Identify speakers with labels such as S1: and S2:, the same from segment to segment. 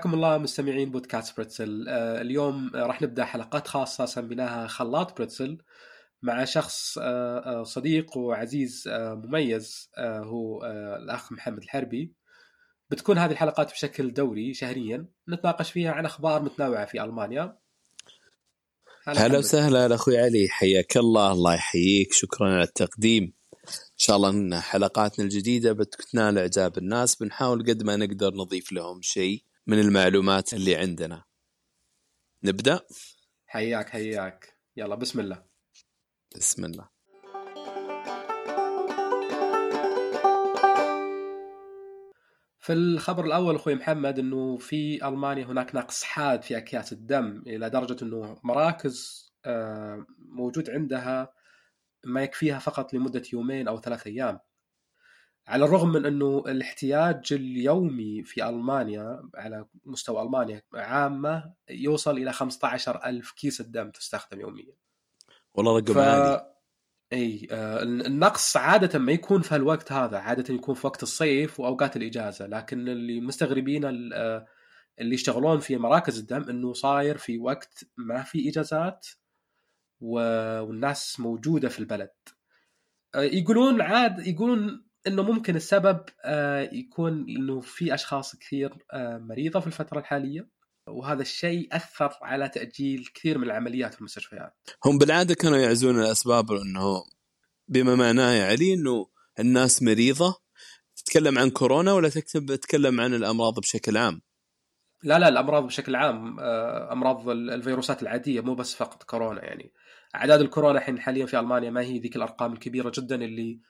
S1: حياكم الله مستمعين بودكاست بريتسل. آه، اليوم راح نبدأ حلقات خاصة سميناها خلاط بريتسل مع شخص آه، آه، صديق وعزيز مميز هو الأخ محمد الحربي. بتكون هذه الحلقات بشكل دوري شهريا. نتناقش فيها عن أخبار متنوعة في ألمانيا.
S2: هلا وسهلا أخوي علي. حياك الله. الله يحييك. شكرا على التقديم. إن شاء الله إن حلقاتنا الجديدة بتنال إعجاب الناس. بنحاول قد ما نقدر نضيف لهم شيء. من المعلومات اللي عندنا. نبدأ؟
S1: حياك حياك. يلا بسم الله.
S2: بسم الله.
S1: في الخبر الأول أخوي محمد إنه في ألمانيا هناك نقص حاد في أكياس الدم إلى درجة إنه مراكز آه، موجود عندها ما يكفيها فقط لمدة يومين أو ثلاث أيام. على الرغم من أنه الاحتياج اليومي في ألمانيا على مستوى ألمانيا عامة يوصل إلى 15 ألف كيس الدم تستخدم يوميا.
S2: والله رقم ف... عالي.
S1: إي آه النقص عادة ما يكون في الوقت هذا عادة يكون في وقت الصيف وأوقات الإجازة لكن اللي مستغربين آه، اللي يشتغلون في مراكز الدم إنه صاير في وقت ما في إجازات والناس موجودة في البلد. آه، يقولون عاد يقولون إنه ممكن السبب آه، يكون إنه في أشخاص كثير آه، مريضة في الفترة الحالية وهذا الشيء أثر على تأجيل كثير من العمليات في المستشفيات.
S2: هم بالعادة كانوا يعزون الأسباب إنه بما معناه يا علي إنه الناس مريضة تتكلم عن كورونا ولا تكتب تتكلم عن الأمراض بشكل عام؟
S1: لا لا الأمراض بشكل عام آه، أمراض الفيروسات العادية مو بس فقط كورونا يعني أعداد الكورونا الحين حاليا في ألمانيا ما هي ذيك الأرقام الكبيرة جدا اللي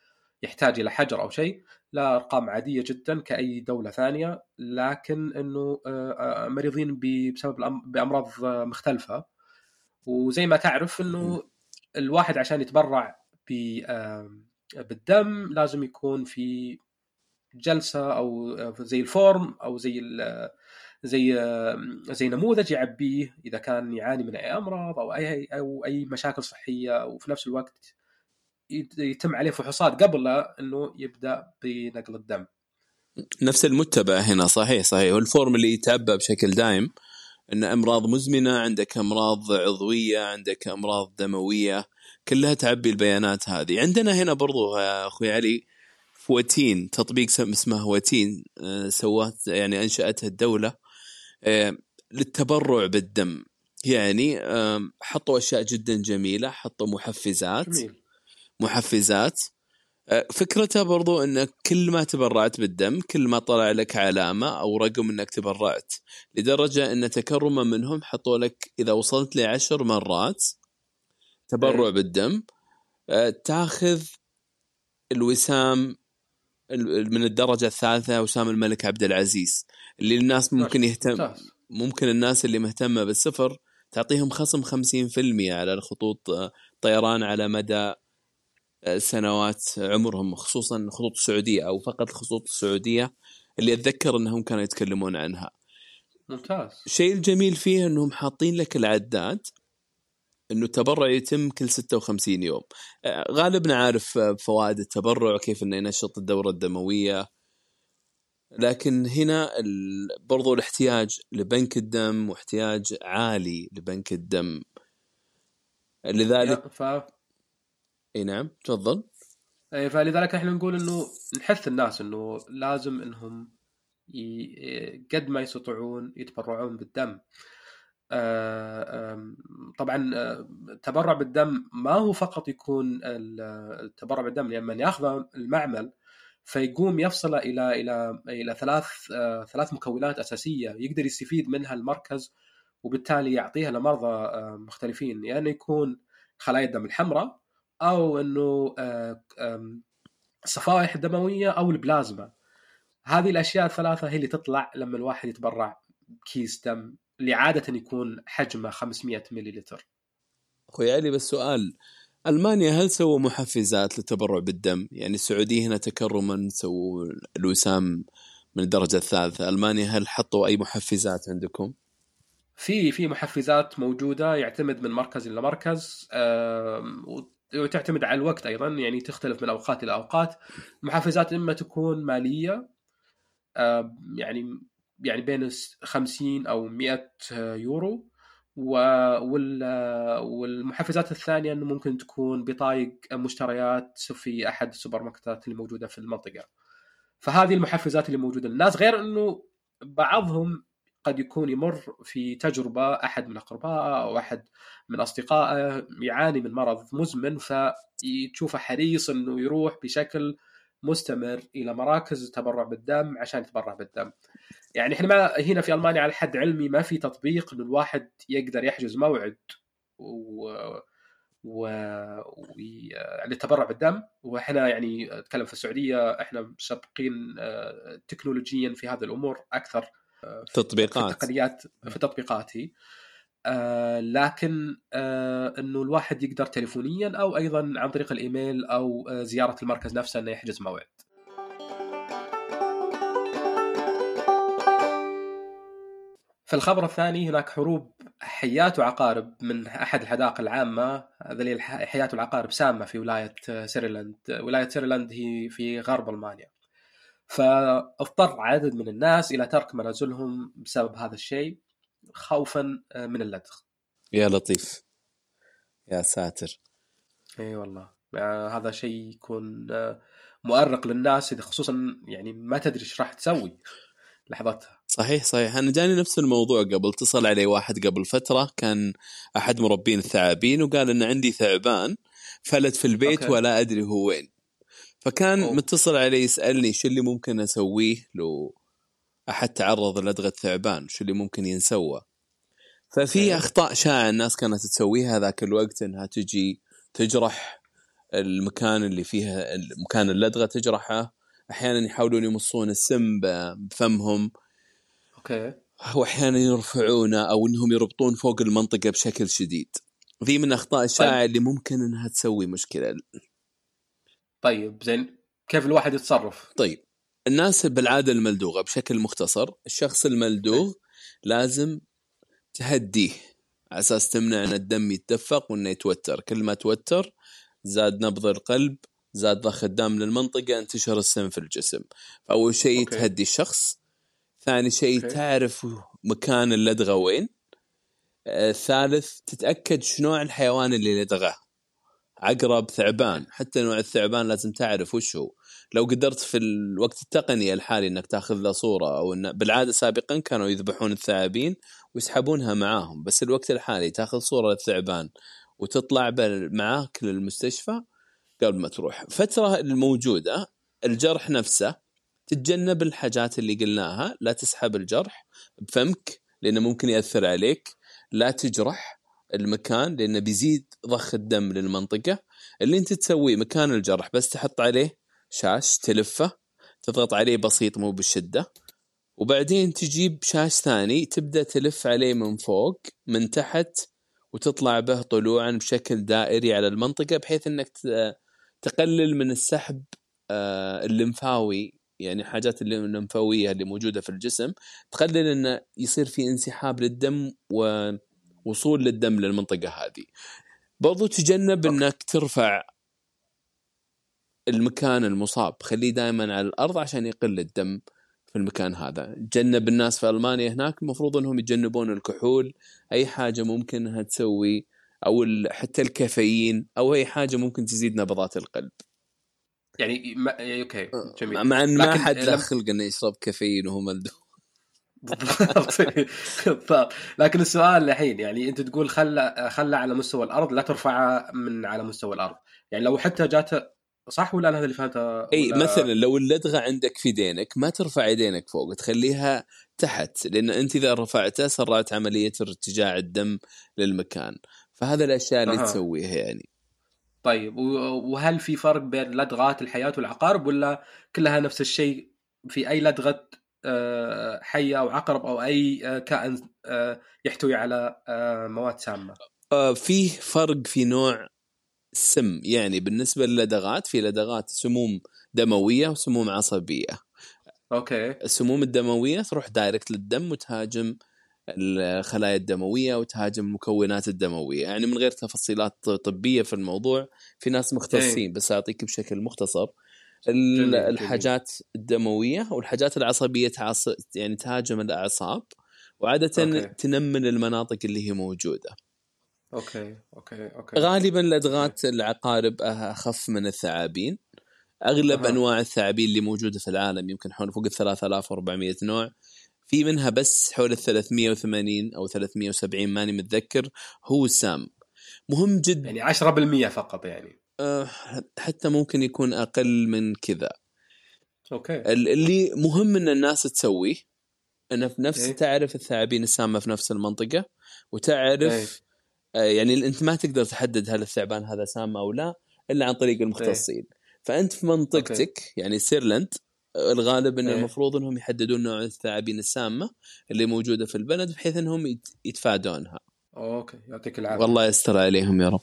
S1: يحتاج إلى حجر أو شيء لا أرقام عادية جدا كأي دولة ثانية لكن إنه آه، آه، مريضين بسبب بأمراض مختلفة. وزي ما تعرف إنه الواحد عشان يتبرع بالدم لازم يكون في جلسة أو زي الفورم أو زي زي زي نموذج يعبيه إذا كان يعاني من أي أمراض أو أي أو أي مشاكل صحية وفي نفس الوقت يتم عليه فحوصات قبل إنه يبدأ بنقل الدم.
S2: نفس المتبع هنا صحيح صحيح والفورم اللي يتعبى بشكل دائم ان أمراض مزمنة عندك أمراض عضوية عندك أمراض دموية كلها تعبي البيانات هذه عندنا هنا برضو يا أخوي علي فوتين تطبيق اسمه وتين آه، سوات يعني أنشأتها الدولة آه، للتبرع بالدم يعني حطوا أشياء جدا جميلة حطوا محفزات جميل. محفزات. آه، فكرتها برضو انك كل ما تبرعت بالدم كل ما طلع لك علامة أو رقم إنك تبرعت لدرجة إن تكرما منهم حطوا لك إذا وصلت لعشر مرات تبرع إيه. بالدم. آه، تاخذ الوسام من الدرجة الثالثة وسام الملك عبد العزيز اللي الناس ممكن يهتم ممكن الناس اللي مهتمة بالسفر تعطيهم خصم 50% على الخطوط آه، طيران على مدى سنوات عمرهم خصوصا الخطوط السعودية أو فقط الخطوط السعودية اللي أتذكر إنهم كانوا يتكلمون عنها.
S1: ممتاز.
S2: الشيء الجميل فيه إنهم حاطين لك العداد إنه التبرع يتم كل 56 يوم. آه، غالبنا عارف فوائد التبرع كيف إنه ينشط الدورة الدموية لكن هنا برضو الاحتياج لبنك الدم واحتياج عالي لبنك الدم لذلك
S1: ف...
S2: إي نعم تفضل.
S1: اي فلذلك إحنا نقول إنه نحث الناس إنه لازم إنهم ي... قد ما يستطيعون يتبرعون بالدم. آه، طبعا آه، التبرع بالدم ما هو فقط يكون التبرع بالدم لما ياخذه المعمل فيقوم يفصله إلى إلى إلى ثلاث آه، ثلاث مكونات أساسية يقدر يستفيد منها المركز وبالتالي يعطيها لمرضى آه، مختلفين. يعني يكون خلايا الدم الحمراء أو إنه آه، الصفائح الدمويه أو البلازما هذه الأشياء الثلاثة هي اللي تطلع لما الواحد يتبرع كيس دم اللي عادة يكون حجمه 500 مليلتر
S2: أخوي علي بس سؤال ألمانيا هل سووا محفزات للتبرع بالدم؟ يعني السعودية هنا تكرما سووا الوسام من الدرجة الثالثة، ألمانيا هل حطوا أي محفزات عندكم؟
S1: في في محفزات موجودة يعتمد من مركز إلى مركز وتعتمد على الوقت أيضا يعني تختلف من أوقات إلى أوقات. محفزات إما تكون مالية يعني يعني بين 50 أو 100 يورو. والمحفزات الثانية إنه ممكن تكون بطايق مشتريات في أحد السوبر ماركتات اللي موجودة في المنطقة. فهذه المحفزات اللي موجودة. للناس غير إنه بعضهم قد يكون يمر في تجربة أحد من أقربائه أو أحد من أصدقائه يعاني من مرض مزمن فتشوفه حريص إنه يروح بشكل مستمر إلى مراكز التبرع بالدم عشان يتبرع بالدم. يعني إحنا ما هنا في ألمانيا على حد علمي ما في تطبيق إنه الواحد يقدر يحجز موعد و و, للتبرع بالدم وإحنا يعني أتكلم في السعودية إحنا سابقين آه، تكنولوجيا في هذه الأمور
S2: أكثر تطبيقات
S1: في التقنيات في التطبيقات هي آه لكن آه إنه الواحد يقدر تليفونيا أو أيضا عن طريق الإيميل أو آه زيارة المركز نفسه إنه يحجز موعد. في الخبر الثاني هناك هروب حيات وعقارب من أحد الحدائق العامة. ذي الحيات والعقارب سامة في ولاية سارلاند، ولاية سارلاند هي في غرب ألمانيا. فاضطر عدد من الناس إلى ترك منازلهم بسبب هذا الشيء خوفا من اللدغ.
S2: يا لطيف. يا ساتر.
S1: إي والله هذا شيء يكون مؤرق للناس إذا خصوصا يعني ما تدري إيش راح تسوي لحظتها.
S2: صحيح صحيح أنا جاني نفس الموضوع قبل اتصل علي واحد قبل فترة كان أحد مربين الثعابين وقال إن عندي ثعبان فلت في البيت أوكي. ولا أدري هو وين فكان أوه. متصل علي يسألني شو اللي ممكن أسويه لو أحد تعرض لدغه ثعبان شو اللي ممكن ينسوى ففي أخطاء شائعة الناس كانت تسويها ذاك الوقت إنها تجي تجرح المكان اللي فيها مكان اللدغه تجرحه. أحيانا يحاولون يمصون السم بفمهم.
S1: أوكي.
S2: واحيانا يرفعونه أو إنهم يربطون فوق المنطقة بشكل شديد. ذي من أخطاء الشائعة طيب. اللي ممكن إنها تسوي مشكلة.
S1: طيب زين. كيف الواحد يتصرف؟
S2: طيب. الناس بالعادة الملدوغة بشكل مختصر الشخص الملدوغ لازم تهديه على أساس تمنع أن الدم يتدفق وأنه يتوتر. كل ما توتر زاد نبض القلب زاد ضخ الدم للمنطقة انتشر السم في الجسم. فأول شيء تهدي الشخص. ثاني شيء تعرف مكان اللدغه وين. آه، تتأكد شو نوع الحيوان اللي لدغه عقرب ثعبان. حتى نوع الثعبان لازم تعرف وش هو. لو قدرت في الوقت التقني الحالي إنك تاخذ له صورة أو إن بالعادة سابقا كانوا يذبحون الثعابين ويسحبونها معاهم. بس الوقت الحالي تاخذ صورة للثعبان وتطلع معاك للمستشفى قبل ما تروح. فترة الموجودة الجرح نفسه تتجنب الحاجات اللي قلناها. لا تسحب الجرح بفمك لأنه ممكن يأثر عليك. لا تجرح. المكان لأنه بيزيد ضخ الدم للمنطقة. اللي أنت تسويه مكان الجرح بس تحط عليه شاش تلفه تضغط عليه بسيط مو بالشدة. وبعدين تجيب شاش ثاني تبدأ تلف عليه من فوق من تحت وتطلع به طلوعا بشكل دائري على المنطقة بحيث إنك تقلل من السحب آه، الليمفاوي يعني حاجات الليمفاويه اللي موجودة في الجسم. تقلل إنه يصير في انسحاب للدم ووصول للدم للمنطقة هذه. برضو تجنب إنك ترفع المكان المصاب. خليه دائما على الأرض عشان يقل الدم في المكان هذا. جنب الناس في ألمانيا هناك المفروض إنهم يتجنبون الكحول. أي حاجة ممكن إنها تسوي أو حتى الكافيين أو أي حاجة ممكن تزيد نبضات القلب.
S1: يعني ما... يعني أوكي
S2: آه، جميل. مع إن ما حد له خلق انه يشرب كافيين وهو ملدو
S1: بالضبط. لكن السؤال الحين يعني أنت تقول خلى خلى على مستوى الأرض لا ترفعه من على مستوى الأرض. يعني لو حتى جات صح ولا أنا هذا اللي فهمته؟
S2: إي مثلا لو اللدغة عندك في يدينك ما ترفع يدينك فوق تخليها تحت. لأن أنت إذا رفعتها سرعت عملية ارتجاع الدم للمكان. فهذا الأشياء اللي أه. تسويها يعني.
S1: طيب وهل في فرق بين لدغات الحياة والعقارب ولا كلها نفس الشيء في أي لدغة حية أو عقرب أو أي آه، كائن آه، يحتوي على مواد سامه؟
S2: في فرق في نوع السم يعني بالنسبة للدغات في لدغات سموم دموية وسموم عصبية.
S1: أوكي.
S2: السموم الدموية تروح direct للدم وتهاجم الخلايا الدموية وتهاجم المكونات الدموية يعني من غير تفصيلات طبية في الموضوع في ناس مختصين إيه. بس أعطيك بشكل مختصر
S1: جميل،
S2: الحاجات الدموية والحاجات العصبية تعص... يعني تهاجم الأعصاب وعادة
S1: أوكي.
S2: تنمل المناطق اللي هي موجودة.
S1: أوكي أوكي أوكي.
S2: غالبا لدغات العقارب أخف من الثعابين. أغلب
S1: أها.
S2: أنواع الثعابين اللي موجودة في العالم يمكن حول فوق ال 3400 نوع. في منها بس حول ال 380 أو 370 ماني متذكر هو السام مهم جدا
S1: يعني 10% فقط يعني.
S2: حتى ممكن يكون أقل من كذا.
S1: أوكي.
S2: ال- اللي مهم إن الناس تسويه انه في نفس
S1: إيه.
S2: تعرف الثعابين السامة في نفس المنطقة وتعرف آه، يعني أنت ما تقدر تحدد هل الثعبان هذا سام أو لا إلا عن طريق المختصين. فأنت في منطقتك يعني سارلاند آه، الغالب إن
S1: إيه.
S2: المفروض إنهم يحددون نوع الثعابين السامة اللي موجودة في البلد بحيث إنهم يت- يتفادونها.
S1: أوكي. يعطيك العافية.
S2: والله يستر عليهم يا رب.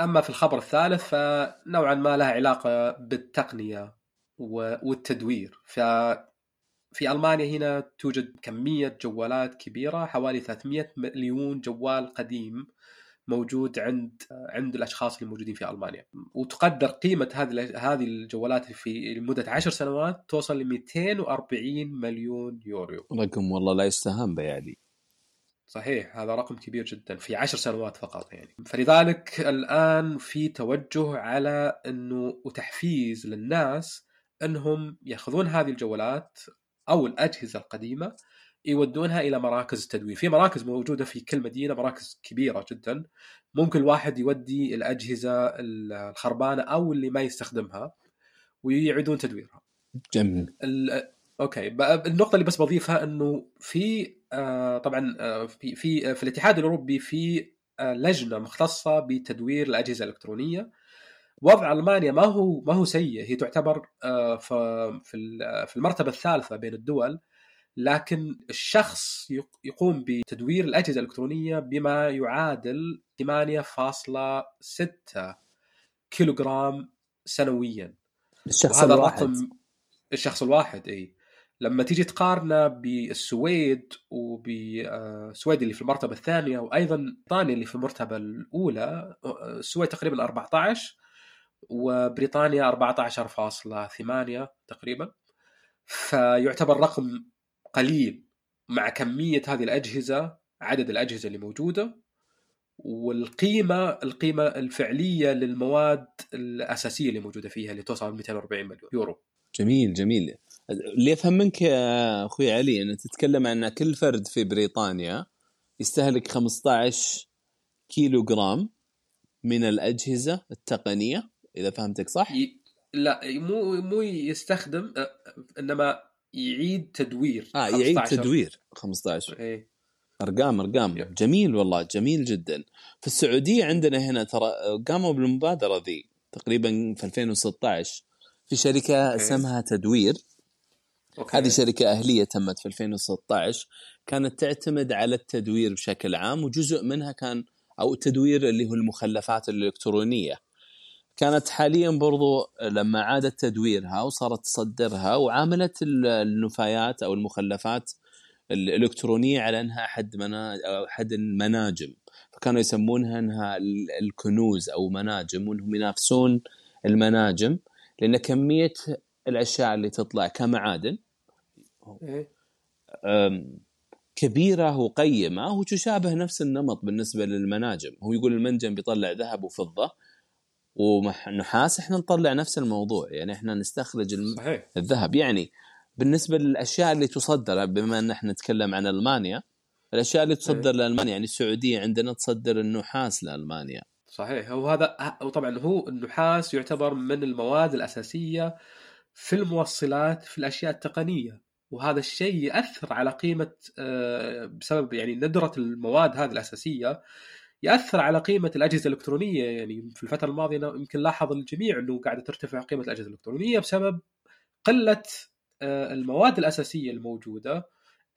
S1: أما في الخبر الثالث فنوعا ما لها علاقة بالتقنية والتدوير. ف في ألمانيا هنا توجد كمية جوالات كبيرة حوالي 300 مليون جوال قديم موجود عند عند الأشخاص اللي موجودين في ألمانيا. وتقدر قيمة هذه هذه الجوالات في مده 10 سنوات توصل ل 240 مليون يورو.
S2: رقم والله لا يستهان بيالي
S1: صحيح هذا رقم كبير جدا في عشر سنوات فقط يعني. فلذلك الآن في توجه على أنه وتحفيز للناس أنهم يأخذون هذه الجوالات أو الأجهزة القديمة يودونها إلى مراكز التدوير في مراكز موجودة في كل مدينة مراكز كبيرة جدا. ممكن الواحد يودي الأجهزة الخربانة أو اللي ما يستخدمها ويعيدون تدويرها.
S2: جميل.
S1: ال- أوكي النقطة اللي بس بضيفها إنه في طبعا آه، في في في الاتحاد الأوروبي في آه، لجنة مختصة بتدوير الأجهزة الإلكترونية. وضع ألمانيا ما هو ما هو سيء هي تعتبر آه، في في المرتبة الثالثة بين الدول لكن الشخص يق- يقوم بتدوير الأجهزة الإلكترونية بما يعادل 8.6 كيلوغرام سنويا.
S2: الشخص الواحد.
S1: الرقم الشخص الواحد اي لما تيجي تقارنه بالسويد وبالسويد اللي في المرتبة الثانية وأيضا بريطانيا اللي في المرتبة الأولى آه، السويد تقريبا 14 وبريطانيا 14.8 تقريبا. فيعتبر رقم قليل مع كمية هذه الأجهزة عدد الأجهزة اللي موجودة والقيمة القيمة الفعلية للمواد الأساسية اللي موجودة فيها اللي توصل 240 مليون يورو.
S2: جميل جميل. اللي افهم منك يا أخوي علي إن تتكلم عن كل فرد في بريطانيا يستهلك 15 كيلو جرام من الأجهزة التقنية إذا فهمتك صح؟
S1: ي... لا مو مو يستخدم إنما يعيد تدوير
S2: آه يعيد
S1: 15.
S2: تدوير 15
S1: إيه
S2: أرقام أرقام
S1: يب.
S2: جميل والله جميل جدا في السعودية عندنا هنا ترى قاموا بالمبادرة ذي تقريبا في 2016 في
S1: شركة.
S2: اسمها تدوير
S1: أوكي.
S2: هذه شركة أهلية تمت في 2016 كانت تعتمد على التدوير بشكل عام وجزء منها كان أو التدوير اللي هو المخلفات الإلكترونية. كانت حاليا برضو لما عادت تدويرها وصارت تصدرها وعاملت ال- النفايات أو المخلفات الإلكترونية على أنها أحد أحد المناجم. فكانوا يسمونها أنها ال- الكنوز أو مناجم وأنهم ينافسون المناجم لأن كمية الأشياء اللي تطلع كمعادن كبيرة وقيمة وتشابه نفس النمط بالنسبة للمناجم. هو يقول المنجم بيطلع ذهب وفضة ونحاس إحنا نطلع نفس الموضوع. يعني إحنا نستخرج الم-
S1: صحيح.
S2: الذهب. يعني بالنسبة للأشياء اللي تصدر بما أن إحنا نتكلم عن ألمانيا الأشياء اللي تصدر لألمانيا يعني السعودية عندنا تصدر النحاس لألمانيا.
S1: صحيح. هو هذا وطبعا هو النحاس يعتبر من المواد الأساسية في الموصلات في الأشياء التقنية. وهذا الشيء يأثر على قيمة آه، بسبب يعني ندرة المواد هذه الأساسية يأثر على قيمة الأجهزة الإلكترونية. يعني في الفترة الماضية يمكن لاحظ الجميع إنه قاعدة ترتفع قيمة الأجهزة الإلكترونية بسبب قلة آه، المواد الأساسية الموجودة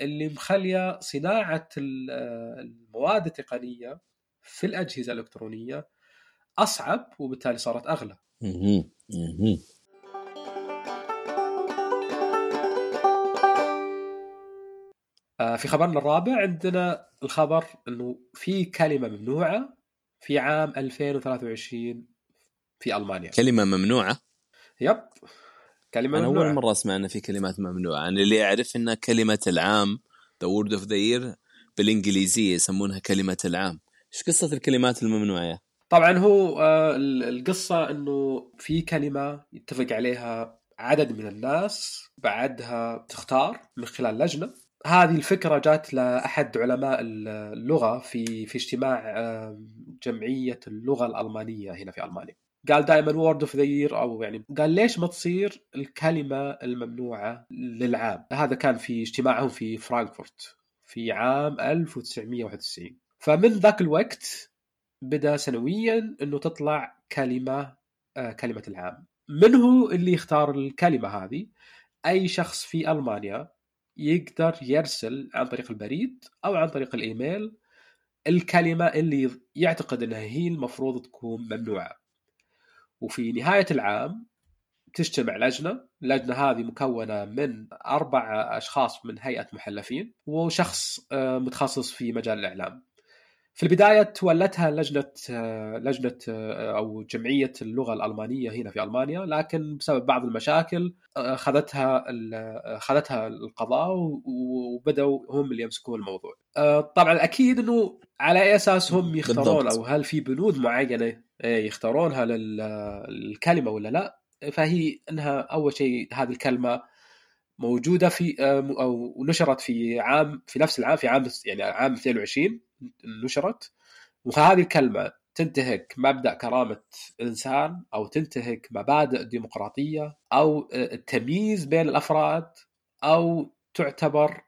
S1: اللي مخلية صناعة آه، المواد التقنية في الأجهزة الإلكترونية أصعب وبالتالي صارت أغلى. في خبرنا الرابع عندنا الخبر إنه في كلمة ممنوعة في عام 2023 في ألمانيا.
S2: كلمة ممنوعة؟
S1: yep. كلمة
S2: أنا
S1: ممنوعة.
S2: اول مرة أسمع إن في كلمات ممنوعة. أنا اللي أعرف إنها كلمة العام the word of the year بالإنجليزية يسمونها كلمة العام. إيش قصة الكلمات الممنوعة
S1: طبعا هو آه، ال- القصة إنه في كلمة يتفق عليها عدد من الناس بعدها تختار من خلال لجنة. هذه الفكرة جات لأحد علماء اللغة في في اجتماع جمعية اللغة الألمانية هنا في ألمانيا. قال دائما word of the year أو يعني قال ليش ما تصير الكلمة الممنوعة للعام؟ هذا كان في اجتماعهم في فرانكفورت في عام 1991 فمن ذاك الوقت بدأ سنويا إنه تطلع كلمة آه كلمة العام. من هو اللي يختار الكلمة هذه؟ أي شخص في ألمانيا يقدر يرسل عن طريق البريد أو عن طريق الإيميل الكلمة اللي يعتقد إنها هي المفروض تكون ممنوعة وفي نهاية العام تجتمع لجنة، اللجنة هذه مكونة من أربع أشخاص من هيئة محلفين وشخص آه، متخصص في مجال الإعلام. في البداية تولتها لجنة لجنة أو جمعية اللغة الألمانية هنا في ألمانيا لكن بسبب بعض المشاكل أخذتها أخذتها القضاء وبدأوا هم اللي يمسكون الموضوع. آه، طبعا أكيد إنه على أي أساس هم يختارون
S2: بالضبط.
S1: أو هل في بنود معينة آه، يختارونها للكلمة ولا لا؟ فهي إنها أول شيء هذه الكلمة موجودة في آه، أو نشرت في عام في نفس العام في عام يعني عام 22 نشرت وهذه الكلمة تنتهك مبدأ كرامة الإنسان أو تنتهك مبادئ ديمقراطية أو آه، التمييز بين الأفراد أو تعتبر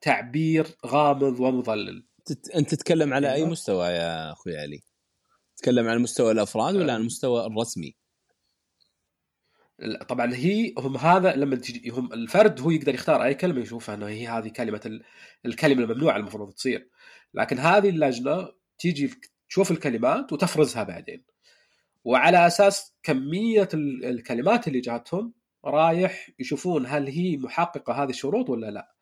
S1: تعبير غامض ومضلل.
S2: أنت تتكلم على أي
S1: أيوة.
S2: مستوى يا أخوي علي؟ تتكلم عن مستوى الأفراد ولا
S1: آه.
S2: عن المستوى الرسمي؟
S1: طبعا هي هم هذا لما تجي هم الفرد هو يقدر يختار أي كلمة يشوفها إنه هي هذه كلمة ال- الكلمة الممنوعة المفروض تصير. لكن هذه اللجنة تيجي تشوف الكلمات وتفرزها بعدين. وعلى أساس كمية ال- الكلمات اللي جاتهم رايح يشوفون هل هي محققة هذه الشروط ولا لا.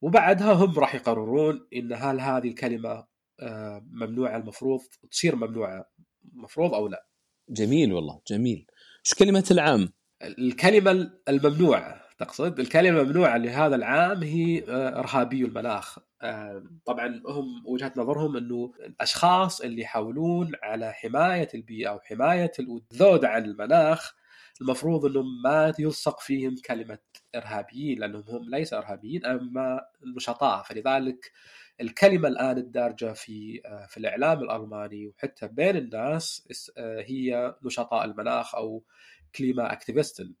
S1: وبعدها هم راح يقررون إن هل هذه الكلمة آه، ممنوعة المفروض تصير ممنوعة مفروض أو لا.
S2: جميل والله جميل. إيش كلمة العام؟
S1: الكلمة الممنوعة. تقصد؟ الكلمة الممنوعة لهذا العام هي آه، إرهابي المناخ. آه، طبعا هم وجهة نظرهم أنه الأشخاص اللي يحاولون على حماية البيئة وحماية الذود عن المناخ المفروض أنهم ما يلصق فيهم كلمة إرهابيين لأنهم هم ليس إرهابيين أما نشطاء فلذلك الكلمة الآن الدارجة في آه، في الإعلام الألماني وحتى بين الناس اس- هي نشطاء المناخ أو كليما أكتيفيستن.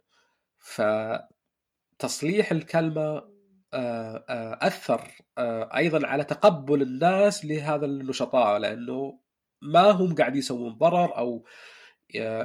S1: فتصليح الكلمة آه، آه، أثر آه، أيضا على تقبل الناس لهذا النشطاء لأنه ما هم قاعد يسوون ضرر أو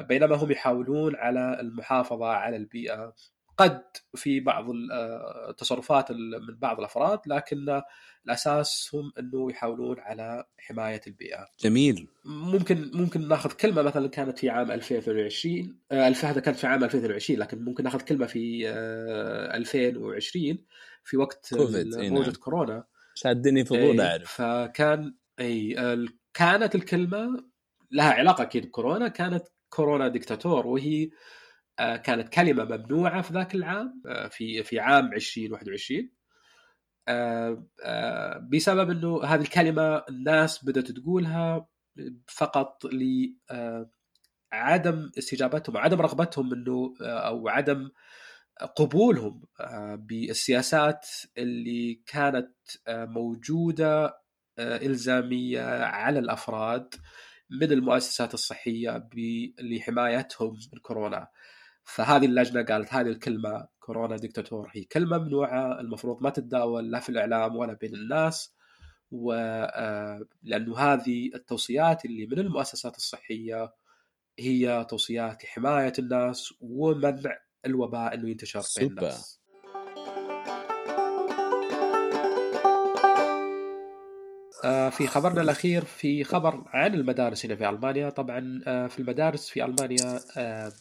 S1: بينما هم يحاولون على المحافظة على البيئة. قد في بعض ال- آه، التصرفات ال- من بعض الأفراد لكن الأساس هم إنه يحاولون على حماية البيئة.
S2: جميل.
S1: ممكن ممكن ناخذ كلمة مثلا كانت في عام 2022 آه، ألف هذا كانت في عام 2022 لكن ممكن ناخذ كلمة في آه، 2020 في وقت موجة
S2: نعم.
S1: كورونا.
S2: شادني فضول أعرف.
S1: فكان إي كانت الكلمة لها علاقة أكيد بكورونا كانت كورونا ديكتاتور وهي آه، كانت كلمة ممنوعة في ذاك العام آه، في في عام 2021 آه، آه، بسبب إنه هذه الكلمة الناس بدأت تقولها فقط ل آه، عدم استجابتهم عدم رغبتهم إنه آه، أو عدم قبولهم آه، بالسياسات اللي كانت آه، موجودة آه، إلزامية على الأفراد من المؤسسات الصحية لحمايتهم من كورونا. فهذه اللجنة قالت هذه الكلمة كورونا ديكتاتور هي كلمة ممنوعة المفروض ما تتداول لا في الإعلام ولا بين الناس و آه، لأنه هذه التوصيات اللي من المؤسسات الصحية هي توصيات لحمايه الناس ومنع الوباء إنه ينتشر بين. الناس. آه، في خبرنا الأخير في خبر عن المدارس هنا في ألمانيا طبعا آه، في المدارس في ألمانيا آه،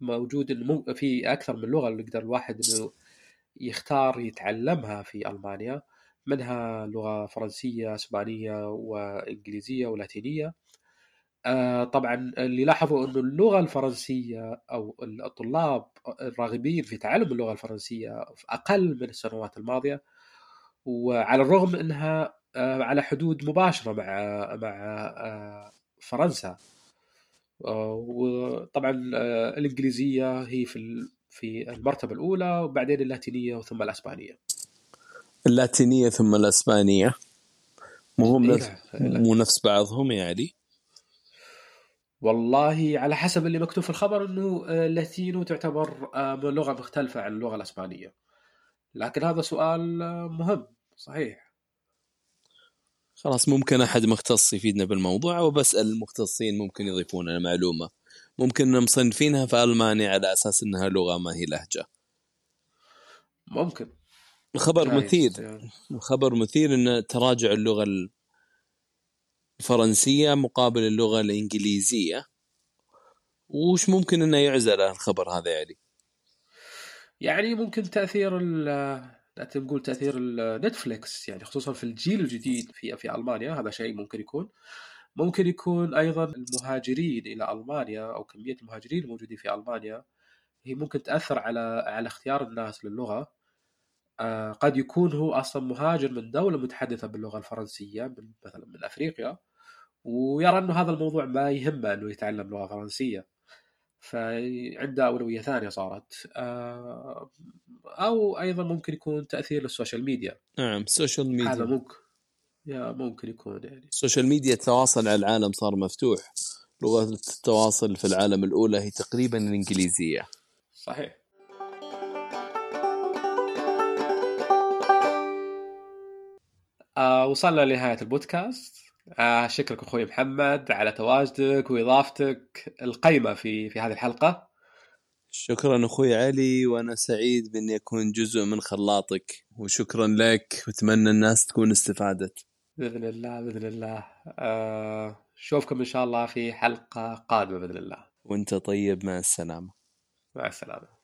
S1: موجود مو- في أكثر من لغة اللي يقدر الواحد إنه يختار يتعلمها في ألمانيا منها لغة فرنسية إسبانية وإنجليزية ولاتينية. آه، طبعا اللي لاحظوا إنه اللغة الفرنسية أو الطلاب الراغبين في تعلم اللغة الفرنسية أقل من السنوات الماضية وعلى الرغم إنها آه، على حدود مباشرة مع مع آه، فرنسا. وطبعا الإنجليزية هي في في المرتبة الأولى وبعدين اللاتينية وثم الأسبانية.
S2: اللاتينية ثم الأسبانية. مو هم نفس مو نفس بعضهم يعني؟
S1: والله على حسب اللي مكتوب في الخبر إنه اللاتينو تعتبر لغة مختلفة عن اللغة الأسبانية. لكن هذا سؤال مهم صحيح.
S2: خلاص ممكن أحد مختص يفيدنا بالموضوع وبسال المختصين ممكن يضيفون لنا معلومه ممكن مصنفينها في ألمانيا على أساس إنها لغة ما هي لهجة.
S1: ممكن.
S2: خبر مثير. يعني. خبر مثير إن تراجع اللغة الفرنسية مقابل اللغة الإنجليزية. وش ممكن إنه يعزل الخبر هذا يعني؟
S1: يعني ممكن تأثير نقول تأثير نتفليكس يعني خصوصا في الجيل الجديد في في ألمانيا هذا شيء ممكن يكون. ممكن يكون أيضا المهاجرين إلى ألمانيا أو كمية المهاجرين الموجودين في ألمانيا هي ممكن تأثر على على اختيار الناس للغة. آه قد يكون هو أصلا مهاجر من دولة متحدثة باللغة الفرنسية من مثلا من أفريقيا ويرى أنه هذا الموضوع ما يهمه أنه يتعلم لغة فرنسية. فعنده أولوية ثانية صارت. آه أو أيضا ممكن يكون تأثير لل social media.
S2: نعم ال social media.
S1: هذا ممكن يا ممكن يكون يعني.
S2: ال social media التواصل على العالم صار مفتوح. لغة التواصل في العالم الأولى هي تقريبا الإنجليزية.
S1: صحيح. آه وصلنا لنهاية البودكاست. آه شكرك أخوي محمد على تواجدك وإضافتك القيمة في في هذه الحلقة.
S2: شكرا أخوي علي وأنا سعيد باني اكون جزء من خلاطك وشكرا لك وأتمنى الناس تكون استفادت.
S1: بإذن الله بإذن الله. آه إن شاء الله في حلقة قادمة بإذن الله.
S2: وأنت طيب مع السلامة.
S1: مع السلامة.